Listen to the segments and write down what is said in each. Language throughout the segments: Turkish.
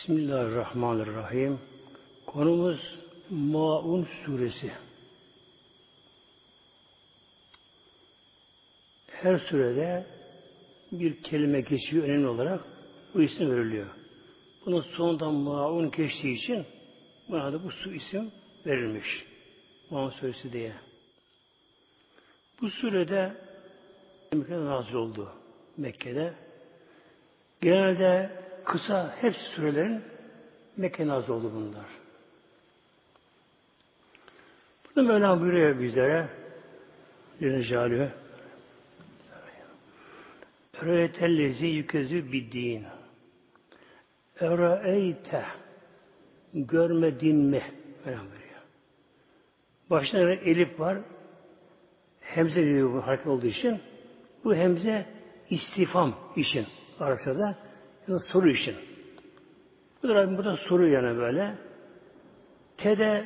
Bismillahirrahmanirrahim. Konumuz Maun suresi. Her surede bir kelime geçiyor önemli olarak bu isim veriliyor. Bunun sonunda Maun geçtiği için buna da bu su isim verilmiş. Maun suresi diye. Bu surede Mekke'de nazil oldu. Mekke'de. Genelde kısa hepsi sürelerin Mekke nazil oldu bunlar. Burada Mevlam buyuruyor bizlere Celle Celaluhu Rö'etellezi yükezü biddin Ere'eyte Görmedin mi? Mevlam buyuruyor. Başına elif var. Hemze diyor bu hareket olduğu için. Bu hemze istifam için Arapçada soru için. Bu da burada soru yani böyle. Tede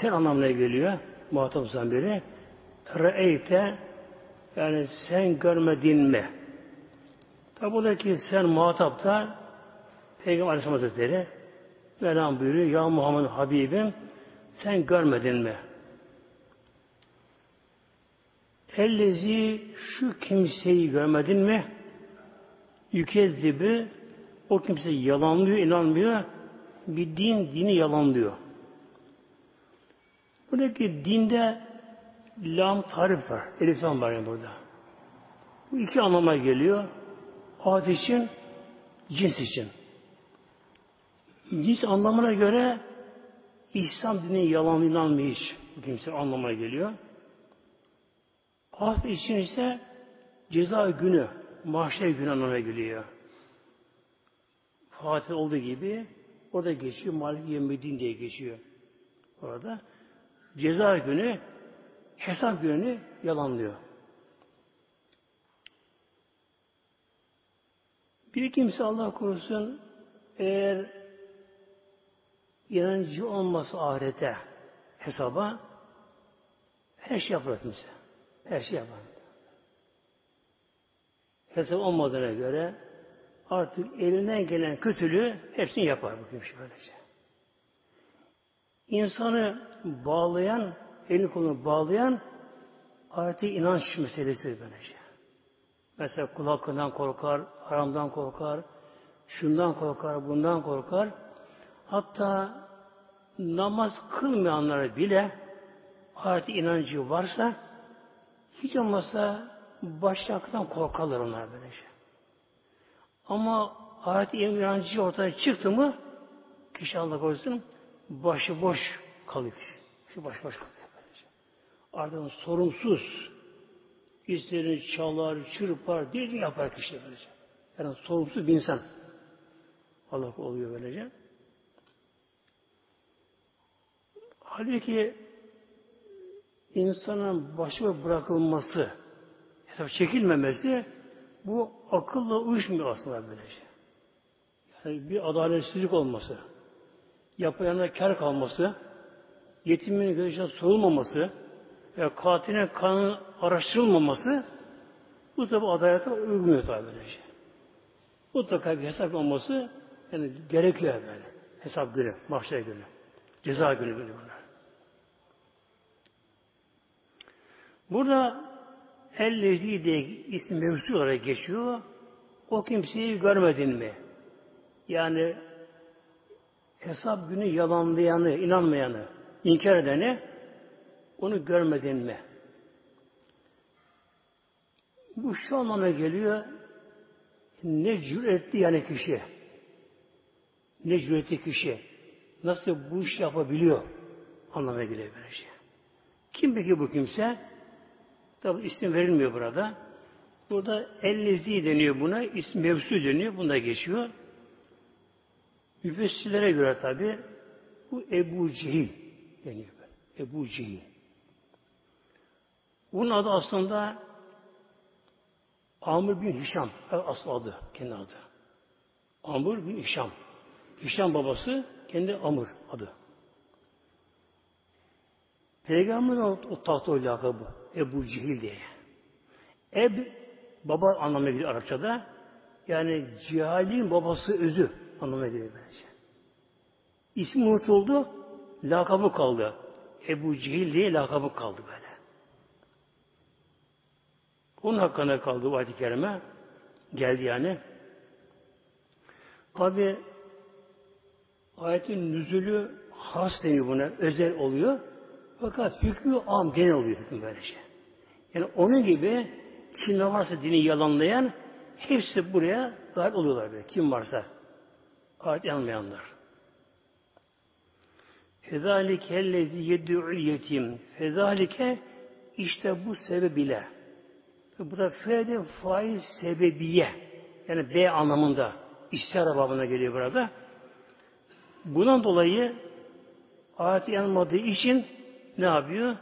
sen anlamına geliyor. Muhatap biri. Re'eyte yani sen görmedin mi? Tabi buradaki sen muhatap da Peygamber Aleyhisselam Hazretleri Mevlam buyuruyor. Ya Muhammed Habibim sen görmedin mi? Ellezi şu kimseyi görmedin mi? Yükezzibi o kimse yalanlıyor, inanmıyor. Bir din, dini yalanlıyor. Buradaki dinde lam tarif var. Elif var yani burada. Bu iki anlama geliyor. Ad için, cins için. Cins anlamına göre İslam dini yalan inanmıyor hiç. Bu kimse anlamına geliyor. As için ise ceza günü, mahşer günü anlamına geliyor. Fatih olduğu gibi orada geçiyor. Malik Yemedin diye geçiyor. Orada ceza günü hesap gününü yalanlıyor. Bir kimse Allah korusun eğer inancı olmasa ahirete hesaba her şey yapar kimse. Her şey yapar. Hesap olmadığına göre artık elinden gelen kötülüğü hepsini yapar bu kimse böylece. İnsanı bağlayan, elini kolunu bağlayan artık inanç meselesi böylece. Mesela kul korkar, haramdan korkar, şundan korkar, bundan korkar. Hatta namaz kılmayanlara bile artık inancı varsa hiç olmazsa başlıktan korkarlar onlar böylece. Ama ayet inancı ortaya çıktı mı kişi Allah korusun başı boş kalıyor. Şu baş boş kalıyor. Böylece. Ardından sorumsuz isterini çalar, çırpar, deli yapar kişi böylece. Yani sorumsuz bir insan. Allah oluyor böylece. Halbuki insanın başına bırakılması, hesap çekilmemesi bu akılla uyuşmuyor aslında böylece. Yani bir adaletsizlik olması, yapayana kar kalması, yetimin gözüne sorulmaması ve katilin kanı araştırılmaması bu tabi adalete uymuyor tabi böylece. Mutlaka bir hesap olması yani gerekli böyle. Hesap günü, mahşer günü, ceza günü böyle bunlar. Burada Ellezi diye isim mevzu olarak geçiyor. O kimseyi görmedin mi? Yani hesap günü yalanlayanı, inanmayanı, inkar edeni onu görmedin mi? Bu şu anlama geliyor. Ne cüretli yani kişi. Ne cüretli kişi. Nasıl bu iş yapabiliyor? Anlamına geliyor böyle şey. Kim peki bu kimse? Tabi isim verilmiyor burada. Burada ellezi deniyor buna. İsim mevsu deniyor. Bunda geçiyor. Müfessirlere göre tabi bu Ebu Cehil deniyor. Ebu Cehil. Bunun adı aslında Amr bin Hişam. Aslı adı. Kendi adı. Amr bin Hişam. Hişam babası kendi Amr adı. Peygamberin o tahta o lakabı. Ebu Cehil diye. Eb, baba anlamına geliyor Arapçada. Yani cehalin babası özü anlamına geliyor bence. İsmi unutuldu, lakabı kaldı. Ebu Cehil diye lakabı kaldı böyle. Onun hakkında kaldı bu ayet-i kerime. Geldi yani. Tabi ayetin nüzülü has deniyor buna, özel oluyor. Fakat hükmü am genel oluyor hükmü böylece. Yani onun gibi kim varsa dini yalanlayan hepsi buraya dahil oluyorlar böyle. Kim varsa. Ayet yanmayanlar. Fezalike ellezi yed'ül yetim. Fezalike işte bu sebebiyle. Bu da fede faiz sebebiye. Yani B anlamında. İstihara babına geliyor burada. Bundan dolayı ayet yanmadığı için ne yapıyor?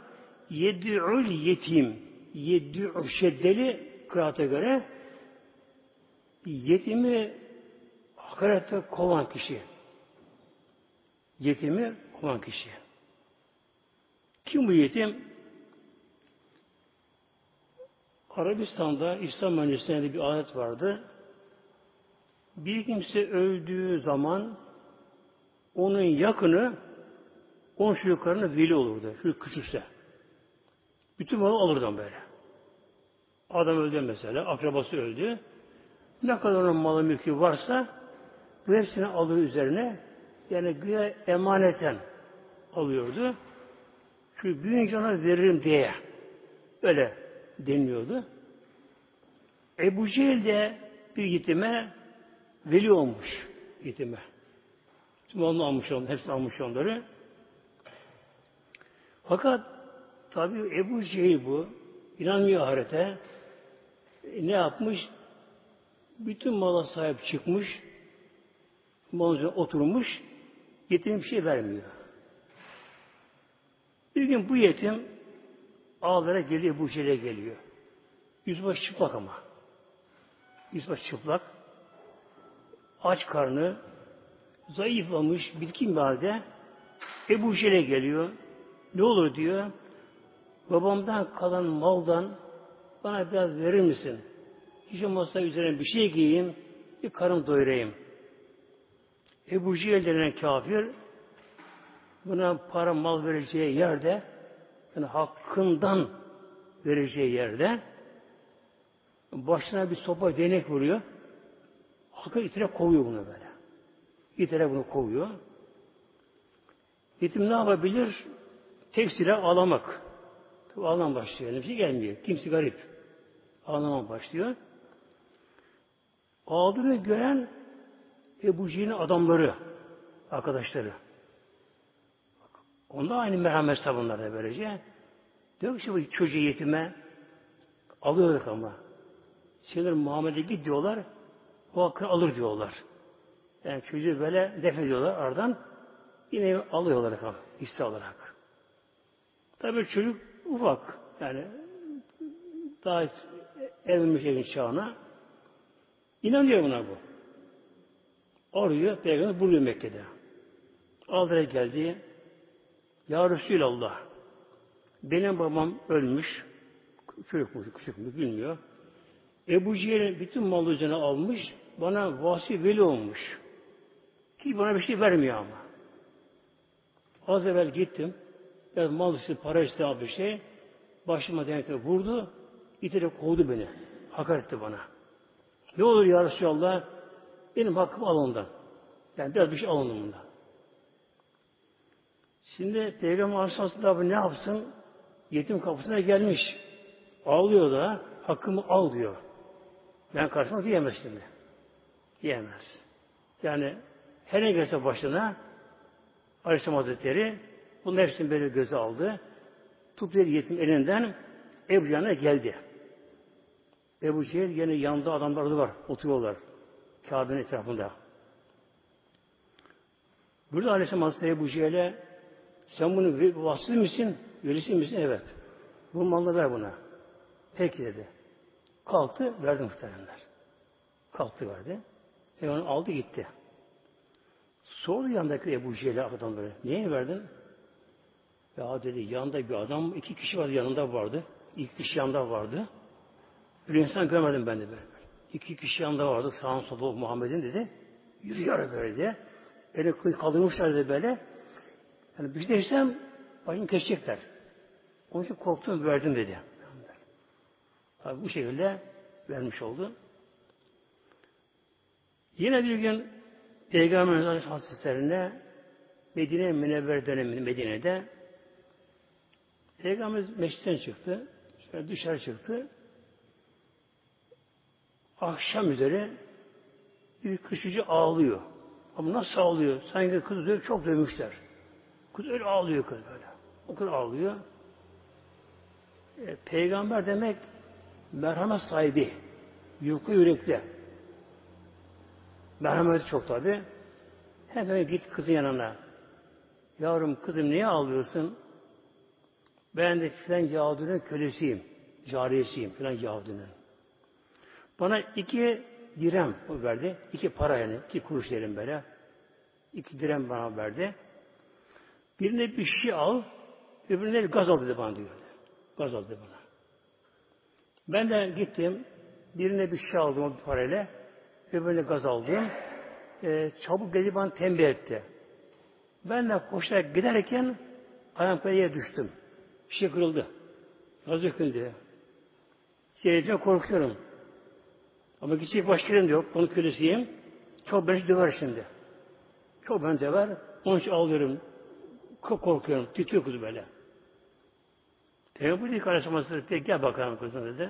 Yed'ül yetim. Yed'ül şeddeli kıraata göre yetimi ahirette kovan kişi. Yetimi kovan kişi. Kim bu yetim? Arabistan'da İslam mühendisliğinde bir adet vardı. Bir kimse öldüğü zaman onun yakını on çocuklarına veli olurdu. Şu küçükse. Bütün malı alırdan böyle. Adam öldü mesela, akrabası öldü. Ne kadar onun malı mülkü varsa bu hepsini alır üzerine yani güya emaneten alıyordu. Şu büyüyünce ona veririm diye öyle deniliyordu. Ebu Cehil de bir yetime veli olmuş yetime. Tüm onu almış onları, hepsini almış onları. Fakat tabi Ebu Cehil bu, inanmıyor ahirete. E, ne yapmış? Bütün mala sahip çıkmış, malın oturmuş, yetim bir şey vermiyor. Bir gün bu yetim ağlara geliyor, bu şeyle geliyor. Yüzbaşı çıplak ama. Yüzbaşı çıplak. Aç karnı, zayıflamış, bitkin bir halde Ebu Cehil'e geliyor. Ne olur diyor. Babamdan kalan maldan bana biraz verir misin? Hiç olmazsa üzerine bir şey giyeyim, bir karım doyurayım. Ebu Cehil denen kafir buna para mal vereceği yerde yani hakkından vereceği yerde başına bir sopa denek vuruyor. Hakkı itire kovuyor bunu böyle. İtire bunu kovuyor. Yetim ne yapabilir? Tek silah ağlamak. Tabi ağlam başlıyor. Şey gelmiyor. Kimse garip. Ağlamak başlıyor. Ağladığını gören Ebu Cehil'in adamları, arkadaşları. Onda aynı merhamet savunlar da böylece. Diyor ki bu çocuğu yetime alıyorlar ama. Şeyler Muhammed'e git diyorlar. O hakkı alır diyorlar. Yani çocuğu böyle def ediyorlar aradan. Yine alıyorlar ama hisse olarak. Tabii çocuk ufak. Yani daha evlenmiş evin çağına. İnanıyor buna bu. Arıyor, peygamber buluyor Mekke'de. Aldır'a geldi. Ya Resulallah, benim babam ölmüş. Çocuk mu, küçük mü bilmiyor. Ebu Cehil'in bütün malı üzerine almış. Bana vasi veli olmuş. Ki bana bir şey vermiyor ama. Az evvel gittim. Biraz mal üstü, para üstü bir şey. Başıma denekle vurdu. İterek kovdu beni. Hakaret etti bana. Ne olur ya Resulallah? Benim hakkım al ondan. Yani biraz bir şey alın bundan. Şimdi Peygamber Aleyhisselatü ne yapsın? Yetim kapısına gelmiş. Ağlıyor da hakkımı al diyor. Ben karşıma diyemez şimdi. Diyemez. Yani her ne gelse başına Aleyhisselam Hazretleri bunun hepsini böyle göze aldı. Tuttu yetim elinden Ebu Cehil'e geldi. Ebu Cehil yine yanında adamlar var. Oturuyorlar. Kabe'nin etrafında. Burada Aleyhisselam Hazretleri Ebu Cehil'e sen bunu vasıl mısın? Velisi misin? Evet. Bu malı ver buna. Peki dedi. Kalktı, verdi muhtemelenler. Kalktı verdi. E onu aldı gitti. Sordu yanındaki Ebu Cehil'e adam böyle. Niye verdin? Ya dedi yanında bir adam, iki kişi vardı yanında vardı. İlk kişi yanında vardı. Bir insan görmedim ben de böyle. İki kişi yanında vardı. Sağın solu Muhammed'in dedi. Yürüyor böyle diye. Beni kaldırmışlar dedi böyle. Yani bir şey desem başını kesecekler. Onun için korktum verdim dedi. Tabi bu şekilde vermiş oldu. Yine bir gün Peygamber Hazretlerine Medine Münevver döneminde Medine'de Peygamberimiz meşritten çıktı. Şöyle dışarı çıktı. Akşam üzere bir kışıcı ağlıyor. Ama nasıl ağlıyor? Sanki kız diyor çok dövmüşler. Kız öyle ağlıyor kız böyle. O kadar ağlıyor. E, peygamber demek merhamet sahibi. Yufka yürekli. Merhamet çok tabi. Hemen git kızın yanına. Yavrum kızım niye ağlıyorsun? Ben de filan Yahudi'nin kölesiyim. Cariyesiyim filan Yahudi'nin. Bana iki direm verdi. iki para yani. iki kuruş diyelim böyle. İki direm bana verdi. Birine bir şey al, öbürüne gaz al dedi bana diyor. Gaz al dedi bana. Ben de gittim, birine bir şey aldım o parayla, öbürüne gaz aldım. Ee, çabuk gelip bana tembih etti. Ben de koşarak giderken ayağım düştüm. Bir şey kırıldı. Gaz döküldü. Seyredince korkuyorum. Ama gidecek başka yerim yok. Onun kölesiyim. Çok beni döver şimdi. Çok beni döver. Onun için ağlıyorum. Çok korkuyorum. Titriyor kız böyle. Peygamber ilk Aleyhisselam gel bakalım kızım dedi.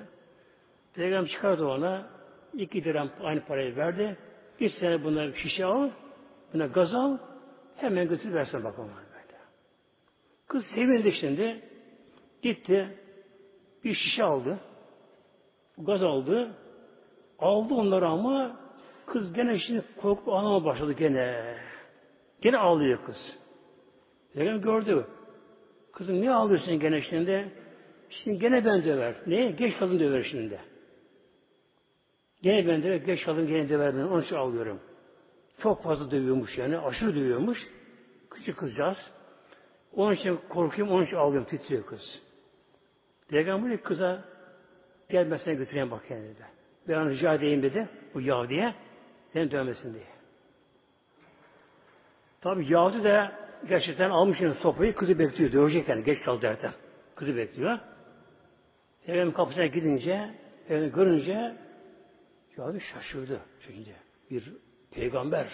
Peygamber çıkardı ona. iki dirhem aynı parayı verdi. Bir sene buna şişe al. Buna gaz al. Hemen götür versin bakalım. Kız sevindi şimdi. Gitti. Bir şişe aldı. Gaz aldı. Aldı onları ama kız gene şimdi korkup ağlama başladı gene. Gene ağlıyor kız. Peygamber gördü. Kızım niye ağlıyorsun gene şimdi? Şimdi gene ben döver. Niye? Geç kadın döver şimdi. Gene ben döver, geç kadın gene döver ben. Onun için ağlıyorum. Çok fazla dövüyormuş yani. Aşırı dövüyormuş. Küçük kızcağız. Onun için korkuyorum, onun için ağlıyorum. Titriyor kız. Peygamber kıza gel ben seni götüreyim bak kendine de. Ben rica edeyim dedi. Bu Yahudi'ye. Seni dövmesin diye. Tabi Yahudi de gerçekten almış sopayı kızı bekliyor. Dövecek yani. Geç kaldı derken. Kızı bekliyor. Efendim kapısına gidince efendim görünce Yahudi şaşırdı. Şimdi bir peygamber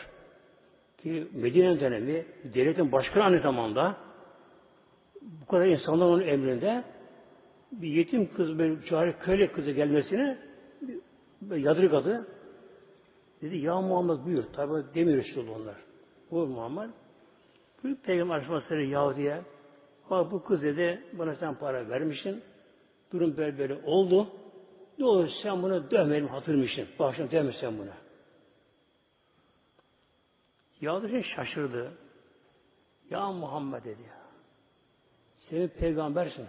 ki Medine dönemi devletin başkanı aynı zamanda bu kadar insanlar onun emrinde bir yetim kız, bir çare köle kızı gelmesini yadırgadı. Dedi ya Muhammed buyur. Tabi demiyor işte onlar. Buyur Muhammed. Buyur Peygamber Aleyhisselatü Yahudi'ye bak bu kız dedi bana sen para vermişsin. Durum böyle böyle oldu. Ne olur sen bunu dövmeyelim hatırmışsın. Bağışına dövme sen buna. Yahudi şaşırdı. Ya Muhammed dedi ya. Senin peygambersin.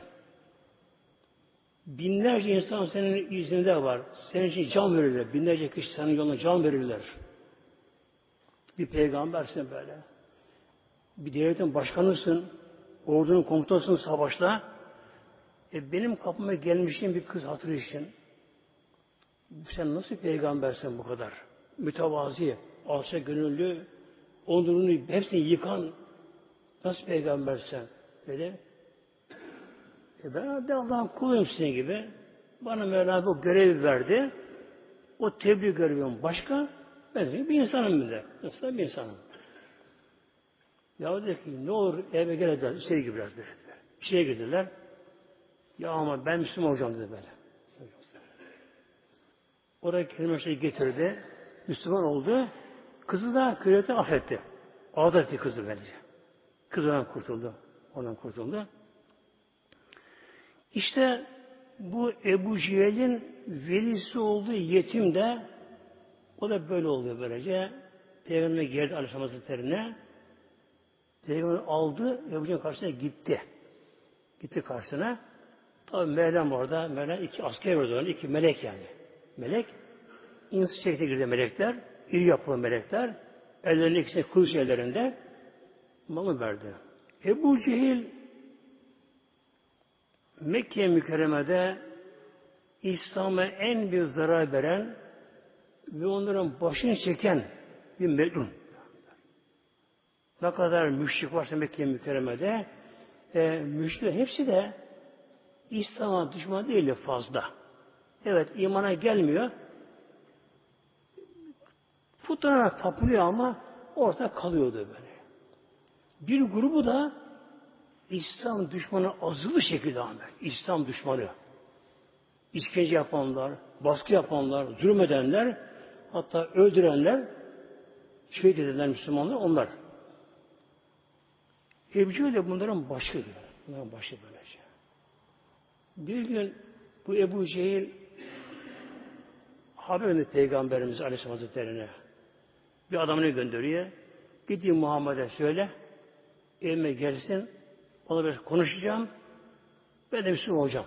Binlerce insan senin yüzünde var. Senin için can verirler. Binlerce kişi senin yoluna can verirler. Bir peygambersin böyle. Bir devletin başkanısın. Ordunun komutasın savaşta. E benim kapıma gelmişin bir kız hatırı için. Sen nasıl peygambersin bu kadar? Mütevazi, alçak gönüllü, onurunu hepsini yıkan nasıl peygambersen? Dedi. E ben de Allah'ın kuluyum sizin gibi. Bana Mevla bu görevi verdi. O tebliğ görevim başka. Ben de bir insanım bir de. Nasıl bir insanım. Ya dedi ki ne olur eve gel dediler. İçeri gir biraz dediler. İçeri girdiler. Ya ama ben Müslüman olacağım dedi böyle. Oraya kelime şey getirdi. Müslüman oldu. Kızı da kürete affetti. Azat etti kızı bence. Kız ondan kurtuldu. Ondan kurtuldu. İşte bu Ebu Cehil'in velisi olduğu yetim de o da böyle oluyor böylece. Peygamber geldi Aleyhisselam Hazretleri'ne. Peygamber aldı, Ebu Cehil'in karşısına gitti. Gitti karşısına. Tabi Mevlam orada, Mevlam iki asker ona, iki melek yani. Melek, insan şekline girdi melekler, iri yapılı melekler, ellerinin ikisini kılıç ellerinde malı verdi. Ebu Cehil Mekke mükerremede İslam'a en büyük zarar veren ve onların başını çeken bir melun. Ne kadar müşrik varsa Mekke mükerremede e, müşrik hepsi de İslam'a düşman değil fazla. Evet imana gelmiyor. Putlarına tapınıyor ama orada kalıyordu böyle. Bir grubu da İslam düşmanı azılı şekilde amel. İslam düşmanı. İşkence yapanlar, baskı yapanlar, zulmedenler, hatta öldürenler, şehit edilen Müslümanlar onlar. Ebu de bunların başı. Bunların başı böylece. Bir gün bu Ebu Cehil haber verdi Peygamberimiz Aleyhisselam Hazretleri'ne. Bir adamını gönderiyor. Gideyim Muhammed'e söyle. Evime gelsin. Ona biraz konuşacağım. Ben de Müslüman olacağım.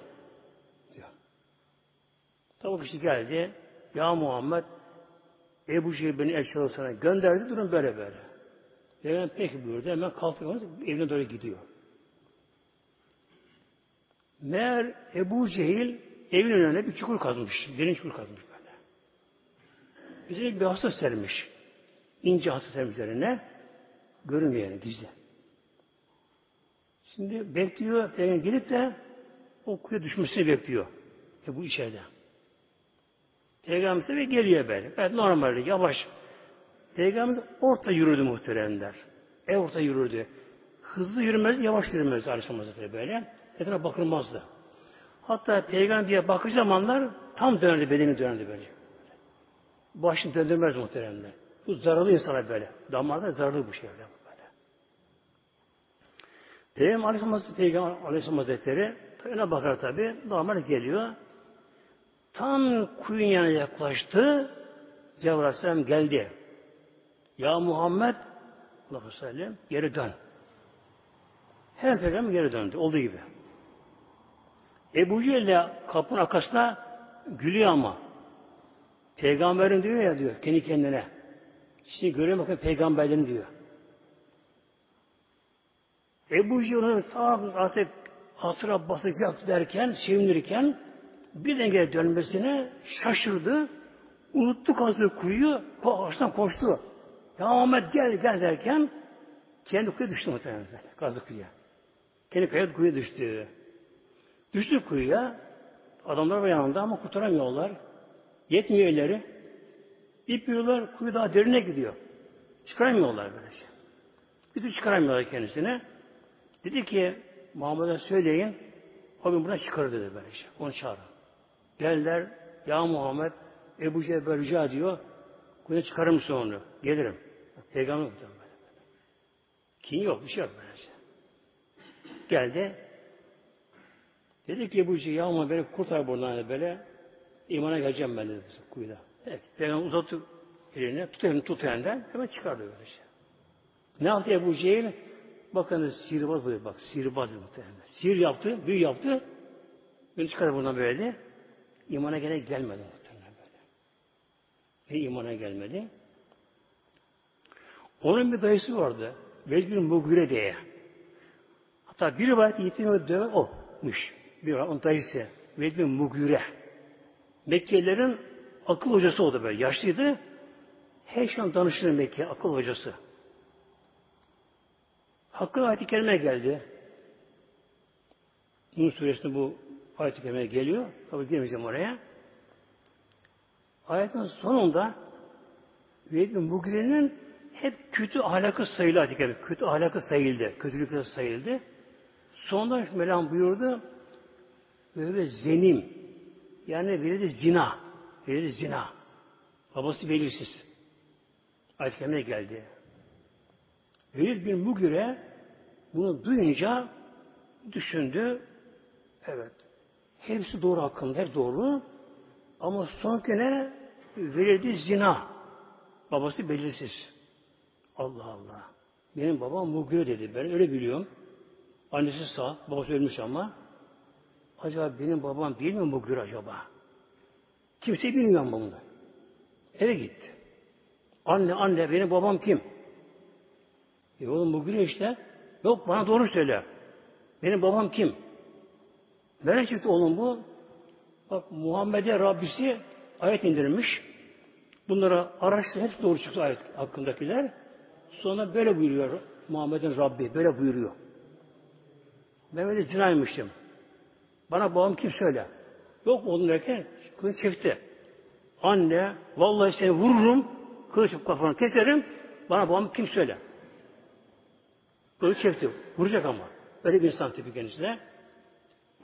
Diyor. Tabi kişi geldi. Ya Muhammed Ebu Cehil beni elçi sana gönderdi. Durum böyle böyle. Peygamber peki buyurdu. Hemen kalkıyor. Evine doğru gidiyor. Meğer Ebu Cehil evin önüne bir çukur kazmış. Derin çukur kazmış böyle. Üzerine bir hasta sermiş. İnce hasta sermiş üzerine. Görünmüyor yani gizli. Şimdi bekliyor. Peygamber gelip de o kuya düşmesini bekliyor. E bu içeride. Peygamber de geliyor böyle. Evet normal yavaş. Peygamber orta yürüdü muhteremler. E orta yürüdü. Hızlı yürümez, yavaş yürümez Aleyhisselam Hazretleri böyle. Etrafına bakılmazdı. Hatta peygamber bakış zamanlar tam dönerdi, bedeni dönerdi böyle. Başını döndürmez muhteremler. Bu zararlı insana böyle. Damarda zararlı bu şey böyle. Peygamber Aleyhisselam Hazretleri, Peygamber Aleyhisselam Hazretleri öne bakar tabi. Damar geliyor. Tam kuyun yanına yaklaştı. Cebrail Aleyhisselam geldi. Ya Muhammed Allah'a sellem geri dön. Her peygamber geri döndü. Olduğu gibi. Ebu Cehil kapının arkasına gülüyor ama. Peygamberin diyor ya diyor kendi kendine. Şimdi görüyor bakın peygamberlerin diyor. Ebu Cehil'in tam artık hasıra basacak derken, sevinirken bir denge dönmesine şaşırdı. Unuttu kazdığı kuyu, ağaçtan koştu. Ya Ahmet gel gel derken kendi kuyuya düştü muhtemelen. Kazık kuyuya. Kendi kayıp kuyuya düştü. Düştü kuyuya. Adamlar var yanında ama kurtaramıyorlar. Yetmiyor elleri. İp yiyorlar, kuyu daha derine gidiyor. Çıkaramıyorlar böylece. Bir de çıkaramıyorlar kendisine. Dedi ki Muhammed'e söyleyin o gün buradan çıkarır dedi böylece. Onu çağırın. Geldiler ya Muhammed Ebu Cehber rica ediyor. Kuyuya çıkarır mısın onu? Gelirim. Peygamber muhtemelen. Kim yok, bir şey yok böylece. Geldi. Dedi ki Ebu Cehil ya ama beni kurtar buradan böyle. İmana geleceğim ben dedi kuyuda. Evet. Peygamber uzattı elini, tut elini tut elinden, hemen çıkardı böylece. Ne yaptı Ebu Cehil? Bakın sihirbaz böyle bak. Sihirbaz muhtemelen. Sihir yaptı, büyü yaptı. Beni çıkardı buradan böyle. İmana gene gelmedi muhtemelen böyle. Ve imana gelmedi. Onun bir dayısı vardı. Velid bin Mugire diye. Hatta bir rivayet yetimi döven olmuş. Bir rivayet onun dayısı. Velid bin Mugire. Mekkelilerin akıl hocası oldu böyle. Yaşlıydı. Her şeyden danışır Mekke akıl hocası. Hakkı ayet-i kerime geldi. Nur suresinde bu ayet-i kerime geliyor. Tabi girmeyeceğim oraya. Ayetin sonunda Velid bin Mugire'nin hep kötü ahlakı sayıldı ayet kerime. Kötü ahlakı sayıldı. Kötülükler sayıldı. Sonunda Mevlam buyurdu böyle zenim yani verildi zina. Verildi zina. Babası belirsiz. Ayet-i geldi. Velid bin Mugire bunu duyunca düşündü. Evet. Hepsi doğru hakkında. Hep doğru. Ama son güne verildi zina. Babası belirsiz. Allah Allah. Benim babam Mugire dedi. Ben öyle biliyorum. Annesi sağ, babası ölmüş ama. Acaba benim babam bilmiyor mu Mugire acaba? Kimse bilmiyor ama bunu. Eve gitti. Anne, anne, benim babam kim? E oğlum Mugire işte. Yok bana doğru söyle. Benim babam kim? Nereye çıktı oğlum bu? Bak Muhammed'e Rabbisi ayet indirmiş. Bunlara araştırın. Hepsi doğru çıktı ayet hakkındakiler. Sonra böyle buyuruyor Muhammed'in Rabbi. Böyle buyuruyor. Öyle zinaymıştım. Bana babam kim söyle? Yok oğlum derken kılıç çekti. Anne vallahi seni vururum kılıç kafanı keserim bana babam kim söyle? Kılıç çekti. Vuracak ama. Öyle bir insan tipi kendisine.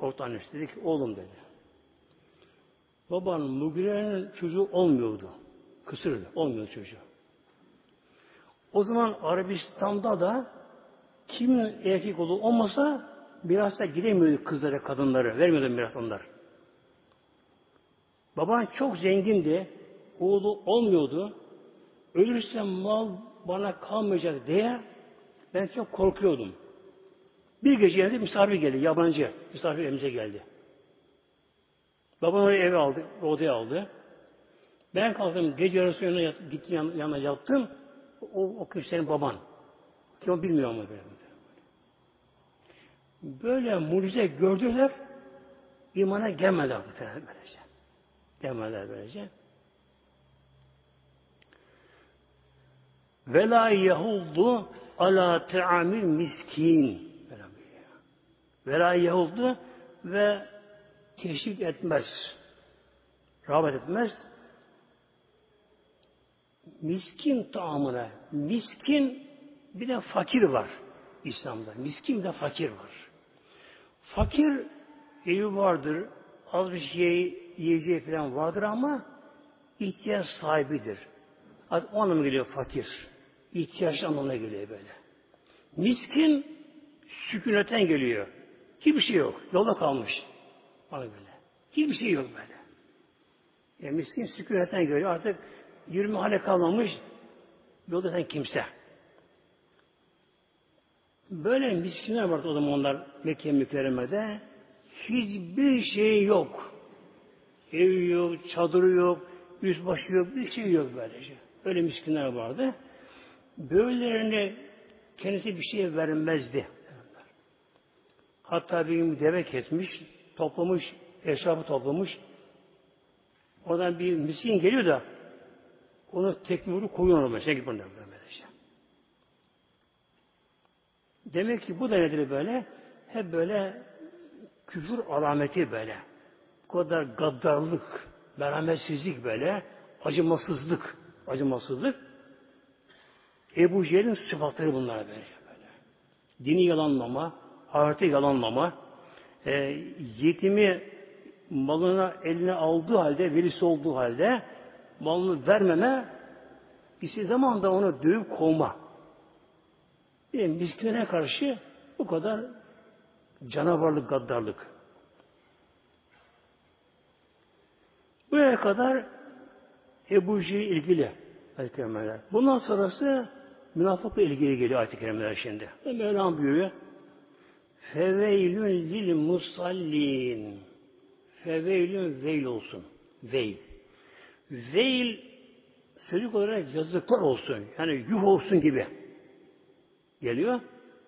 Korktu annesi dedi ki oğlum dedi. Babanın Mugire'nin çocuğu olmuyordu. Kısırdı. Olmuyor çocuğu. O zaman Arabistan'da da kimin erkek olduğu olmasa mirasta giremiyordu kızlara, kadınları. Vermiyordu miras onlar. Baban çok zengindi. Oğlu olmuyordu. Ölürse mal bana kalmayacak diye ben çok korkuyordum. Bir gece yanında misafir geldi, yabancı. Misafir evimize geldi. Babam eve aldı, odaya aldı. Ben kalktım, gece yarısı yanına yat, gittim yan, yanına yattım. O, o kişi senin baban. Ki o bilmiyor ama böyle. Böyle mucize gördüler, imana gelmediler böylece. Gelmediler böylece. Ve la yehuldu ala teamil miskin. Ve la yehuldu ve teşvik etmez. Rağbet etmez. Miskin taamına. Miskin bir de fakir var İslam'da. Miskin de fakir var. Fakir evi vardır. Az bir şey yiyeceği falan vardır ama ihtiyaç sahibidir. O anlamına geliyor fakir. İhtiyaç anlamına geliyor böyle. Miskin sükuneten geliyor. Hiçbir şey yok. Yolda kalmış. Bana böyle. Hiçbir şey yok böyle. Yani miskin sükuneten geliyor. Artık yürüme hale kalmamış. Yolda sen kimse. Böyle miskinler vardı o zaman onlar Mekke mükerremede. Hiçbir şey yok. Ev yok, çadırı yok, yüzbaşı yok, bir şey yok böylece. Öyle miskinler vardı. Böylelerine kendisi bir şey vermezdi. Hatta bir gün deve kesmiş, toplamış, eşrafı toplamış. Oradan bir miskin geliyor da onu tekmuru koyuyor ona mesela. Gidip böylece. Demek ki bu da nedir böyle? Hep böyle küfür alameti böyle. Bu kadar gaddarlık, merhametsizlik böyle, acımasızlık, acımasızlık. Ebu Cehil'in sıfatları bunlar böyle. Dini yalanlama, ahireti yalanlama, e, yetimi malına eline aldığı halde, velisi olduğu halde malını vermeme, istediği zaman da onu dövüp kovma. Bir miskine karşı bu kadar canavarlık, gaddarlık. Buraya kadar Ebu Cehil ilgili. Bundan sonrası münafıkla ilgili geliyor ayet-i kerimeler şimdi. Ve Mevlam buyuruyor. Feveylün lil musallin. Feveylün veil olsun. Veil. Veil sözlük olarak yazıklar olsun. Yani yuh olsun gibi geliyor.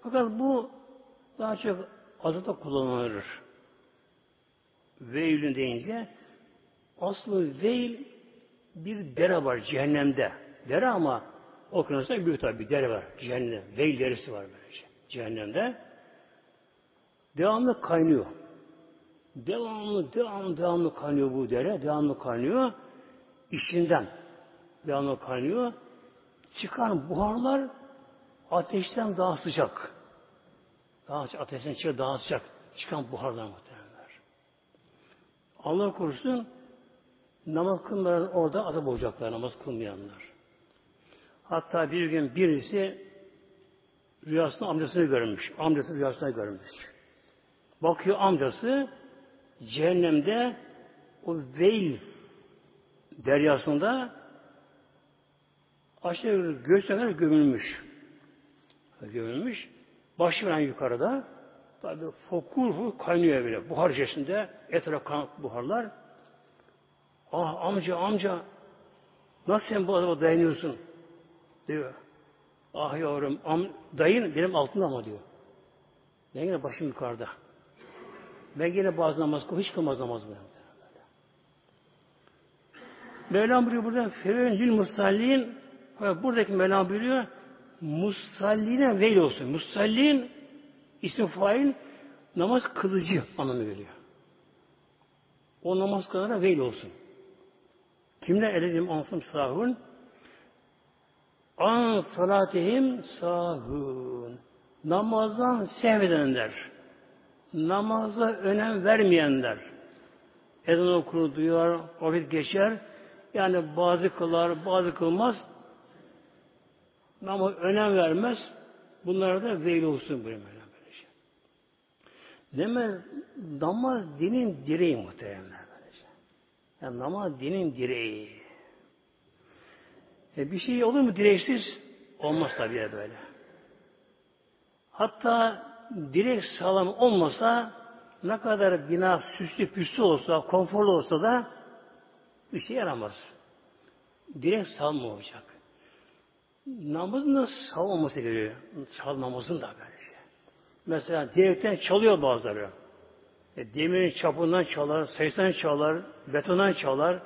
Fakat bu daha çok azıta kullanılır. Veilün deyince aslı veil bir dere var cehennemde. Dere ama okyanusta büyük tabi dere var. Cehennem. Veil deresi var böylece. Cehennemde. Devamlı kaynıyor. Devamlı, devamlı, devamlı kaynıyor bu dere. Devamlı kaynıyor. İçinden devamlı kaynıyor. Çıkan buharlar ateşten daha sıcak. Daha ateşten çıkan daha sıcak. Çıkan buharlar muhtemelenler. Allah korusun namaz kılmayan orada azap olacaklar namaz kılmayanlar. Hatta bir gün birisi rüyasında amcasını görmüş. Amcası rüyasında görmüş. Bakıyor amcası cehennemde o veil deryasında aşağı göğsüne gömülmüş gömülmüş. Başı veren yukarıda. Tabi fokur kaynıyor böyle. Buhar içerisinde etraf kan buharlar. Ah amca amca nasıl sen bu adama dayanıyorsun? Diyor. Ah yavrum am, dayın benim altında ama diyor. Ben yine başım yukarıda. Ben yine bazı namaz kıl, hiç kılmaz namaz böyle. Mevlam buyuruyor burada Fevenzül Musallin buradaki Mevlam buyuruyor Musalline veil olsun. Musallin isim fail namaz kılıcı anlamı veriyor. O namaz kılana veil olsun. Kimler eledim ansım sahun? An salatihim sahun. Namazdan sevmedenler. Namaza önem vermeyenler. Ezan okur, duyar, vakit geçer. Yani bazı kılar, bazı kılmaz. Namaz önem vermez. Bunlara da veil olsun böyle böylece. Demez, namaz dinin direği muhteremler böylece. Yani namaz dinin direği. E bir şey olur mu direksiz? Olmaz tabii böyle. Hatta direk sağlam olmasa ne kadar bina süslü püslü olsa, konforlu olsa da bir şey yaramaz. Direk sağlam olacak. Namazın da sağlam olması gerekiyor. Çal namazın da böyle şey. Mesela direkten çalıyor bazıları. E, demirin çapından çalar, sayısından çalar, betondan çalar,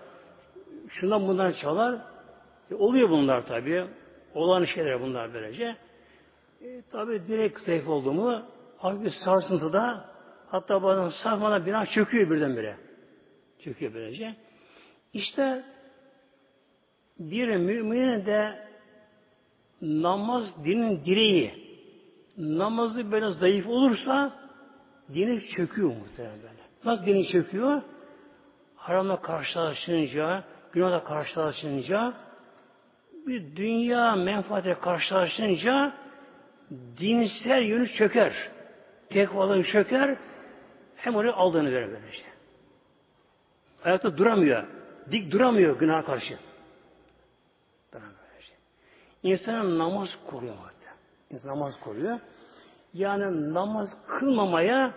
şundan bundan çalar. E, oluyor bunlar tabii. Olan şeyler bunlar böylece. E, tabii direkt zayıf oldu mu hafif bir sarsıntıda hatta bazen sarmadan bina çöküyor birdenbire. Çöküyor böylece. İşte bir müminin de namaz dinin direği. Namazı böyle zayıf olursa dini çöküyor muhtemelen böyle. Nasıl dini çöküyor? Haramla karşılaşınca, günahla karşılaşınca, bir dünya menfaate karşılaşınca dinsel yönü çöker. Tekvalığı çöker. Hem onu aldığını verir böylece. Ayakta duramıyor. Dik duramıyor günah karşı. İnsanın namaz koruyor. İnsan namaz koruyor. Yani namaz kılmamaya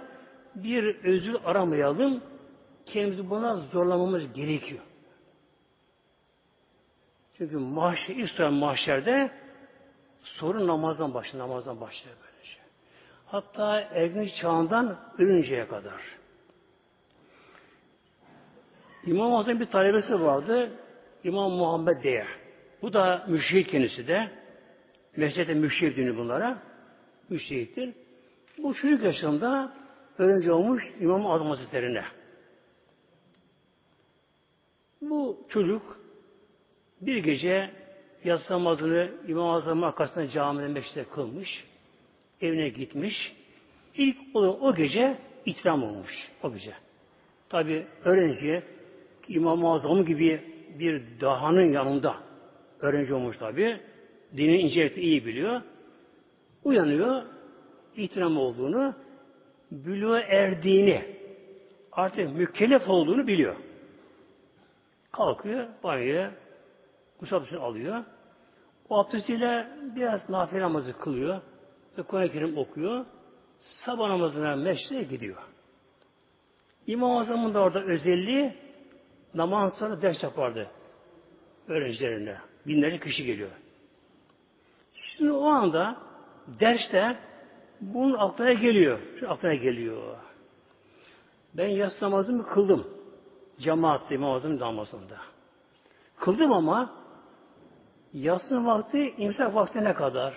bir özür aramayalım. Kendimizi buna zorlamamız gerekiyor. Çünkü mahşer, İsrail mahşerde sorun namazdan başlıyor. Namazdan başlıyor böylece. Şey. Hatta ergenlik çağından ölünceye kadar. İmam Azam bir talebesi vardı. İmam Muhammed diye. Bu da müşrihit kendisi de. Mescide müşrihit dini bunlara. Müşrihittir. Bu çocuk yaşında öğrenci olmuş İmam Azam Hazretleri'ne. Bu çocuk bir gece yatsı namazını İmam Azam'ın arkasında camide meşride kılmış. Evine gitmiş. İlk o, o gece ikram olmuş. O gece. Tabi öğrenci İmam-ı Azam gibi bir dahanın yanında öğrenci olmuş tabi. Dinin incelikte iyi biliyor. Uyanıyor. İhtiram olduğunu, bülüğe erdiğini, artık mükellef olduğunu biliyor. Kalkıyor, banyoya, Gusül abdestini alıyor. O abdestiyle biraz nafile namazı kılıyor. Ve Kur'an-ı Kerim okuyor. Sabah namazına meşreye gidiyor. İmam Azam'ın da orada özelliği namaz sonra ders yapardı. Öğrencilerine. Binlerce kişi geliyor. Şimdi o anda derste bunun aklına geliyor. Şu aklına geliyor. Ben yas namazımı kıldım. Cemaatle İmam namazında. Kıldım ama Yatsı vakti imsak vaktine kadar.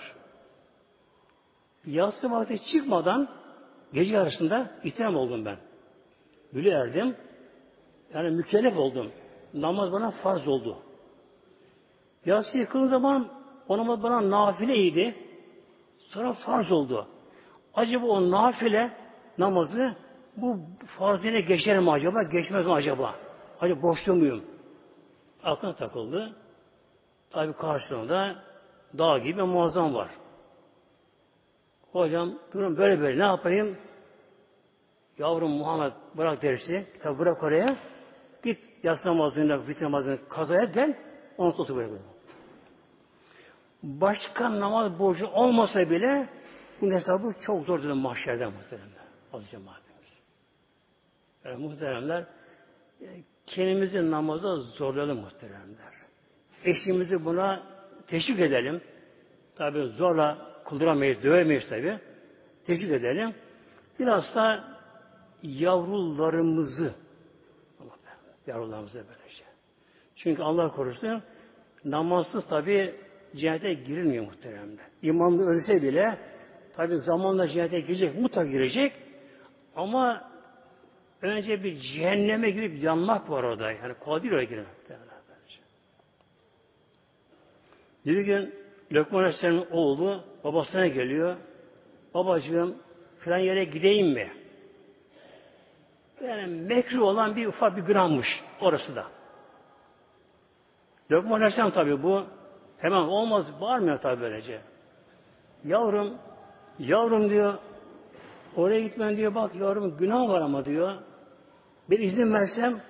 Yatsı vakti çıkmadan gece arasında ihtiram oldum ben. Bülü erdim. Yani mükellef oldum. Namaz bana farz oldu. Yatsı yıkıldığı zaman o namaz bana nafileydi. Sonra farz oldu. Acaba o nafile namazı bu farzine geçer mi acaba? Geçmez mi acaba? Acaba boşluğu muyum? Aklına takıldı. Tabi karşılığında dağ gibi muazzam var. Hocam durum böyle böyle ne yapayım? Yavrum Muhammed bırak dersi, tabi bırak oraya. Git yatsı namazını, vitir namazını kazaya gel, onu tutu böyle. Başka namaz borcu olmasa bile bu hesabı çok zor dedim mahşerden muhteremler. Aziz cemaatimiz. Yani muhteremler kendimizi namaza zorlayalım muhteremler eşliğimizi buna teşvik edelim. Tabi zorla kıldıramayız, dövemeyiz tabi. Teşvik edelim. Biraz da yavrularımızı yavrularımızı böylece. Çünkü Allah korusun namazsız tabi cennete girilmiyor muhteremde. İmanlı ölse bile tabi zamanla cennete girecek, mutlaka girecek. Ama önce bir cehenneme girip yanmak var orada. Yani kolay değil oraya girmek. Bir gün Lokman Aleyhisselam'ın oğlu babasına geliyor. Babacığım filan yere gideyim mi? Yani mekruh olan bir ufak bir grammış orası da. Lokman Aleyhisselam tabi bu hemen olmaz bağırmıyor tabi böylece. Yavrum, yavrum diyor oraya gitmen diyor bak yavrum günah var ama diyor. Bir izin versem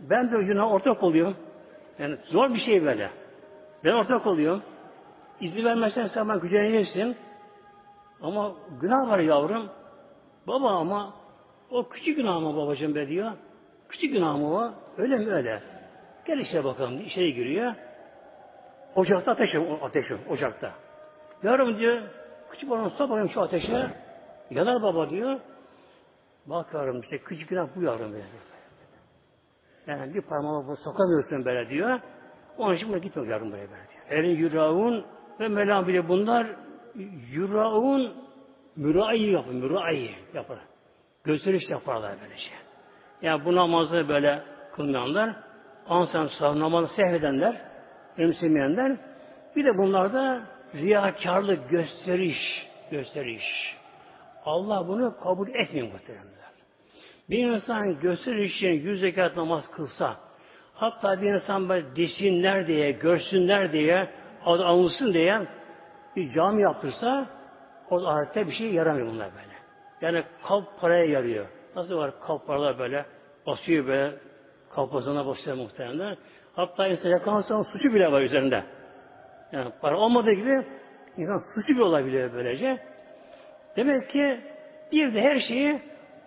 ben de günah ortak oluyorum. Yani zor bir şey böyle. Ben ortak oluyorum. İzin vermezsen sen bana güceneceksin. Ama günah var yavrum. Baba ama o küçük günah mı babacığım be diyor. Küçük günah mı o? Öyle mi öyle? Gel işe bakalım. İçeri giriyor. Ocakta ateş ateş ocakta. Yavrum diyor, küçük olanı sokmayayım şu ateşe. Yanar baba diyor. Bak yavrum işte küçük günah bu yavrum. Yani bir parmağını sokamıyorsun böyle diyor. Onun için buna gitmiyor yavrum buraya böyle. Elin yuraun ve melam bile bunlar yuraun mürai yapar, mürai yapar. Gösteriş yaparlar böylece. Yani bu namazı böyle kılmayanlar, ansan namazı sehvedenler, önemsemeyenler, bir de bunlarda riyakarlık, gösteriş, gösteriş. Allah bunu kabul etmiyor muhteremler. Bir insan gösteriş için yüz zekat namaz kılsa, hatta bir insan böyle desinler diye, görsünler diye, adı anılsın diye bir cami yaptırsa, o ahirette bir şey yaramıyor bunlar böyle. Yani kalp paraya yarıyor. Nasıl var kalp paralar böyle basıyor böyle kalp basına basıyor muhtemelen. Hatta insan yakalansa suçu bile var üzerinde. Yani para olmadığı gibi insan suçu bile olabiliyor böylece. Demek ki bir de her şeyi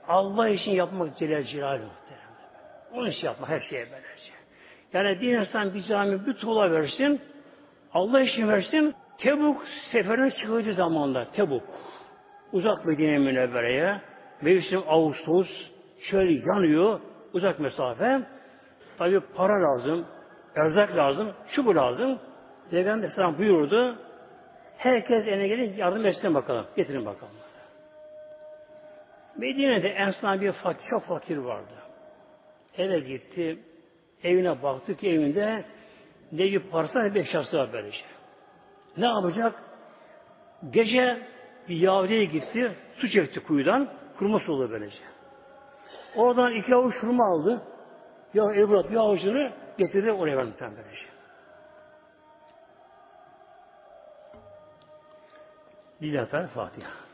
Allah için yapmak Celal Celal muhtemelen. Onun için yapmak her şeye böylece. Yani bir insan bir cami bir tuğla versin, Allah için versin, Tebuk seferine çıkıcı zamanda Tebuk. Uzak Medine Münevvere'ye. Mevsim Ağustos. Şöyle yanıyor. Uzak mesafe. Tabi para lazım. Erzak lazım. Şu lazım. Peygamber Aleyhisselam buyurdu. Herkes eline gelin yardım etsin bakalım. Getirin bakalım. Medine'de Ensar bir fakir, çok fakir vardı. Eve gitti. Evine baktı ki evinde ne bir parça ne bir eşyası var böylece. Ne yapacak? Gece bir Yahudi'ye gitti, su çekti kuyudan, kurma su oldu böylece. Oradan iki avuç hurma aldı. Ya evlat bir avucunu getirdi oraya verdi böylece. Lillahi Fatiha.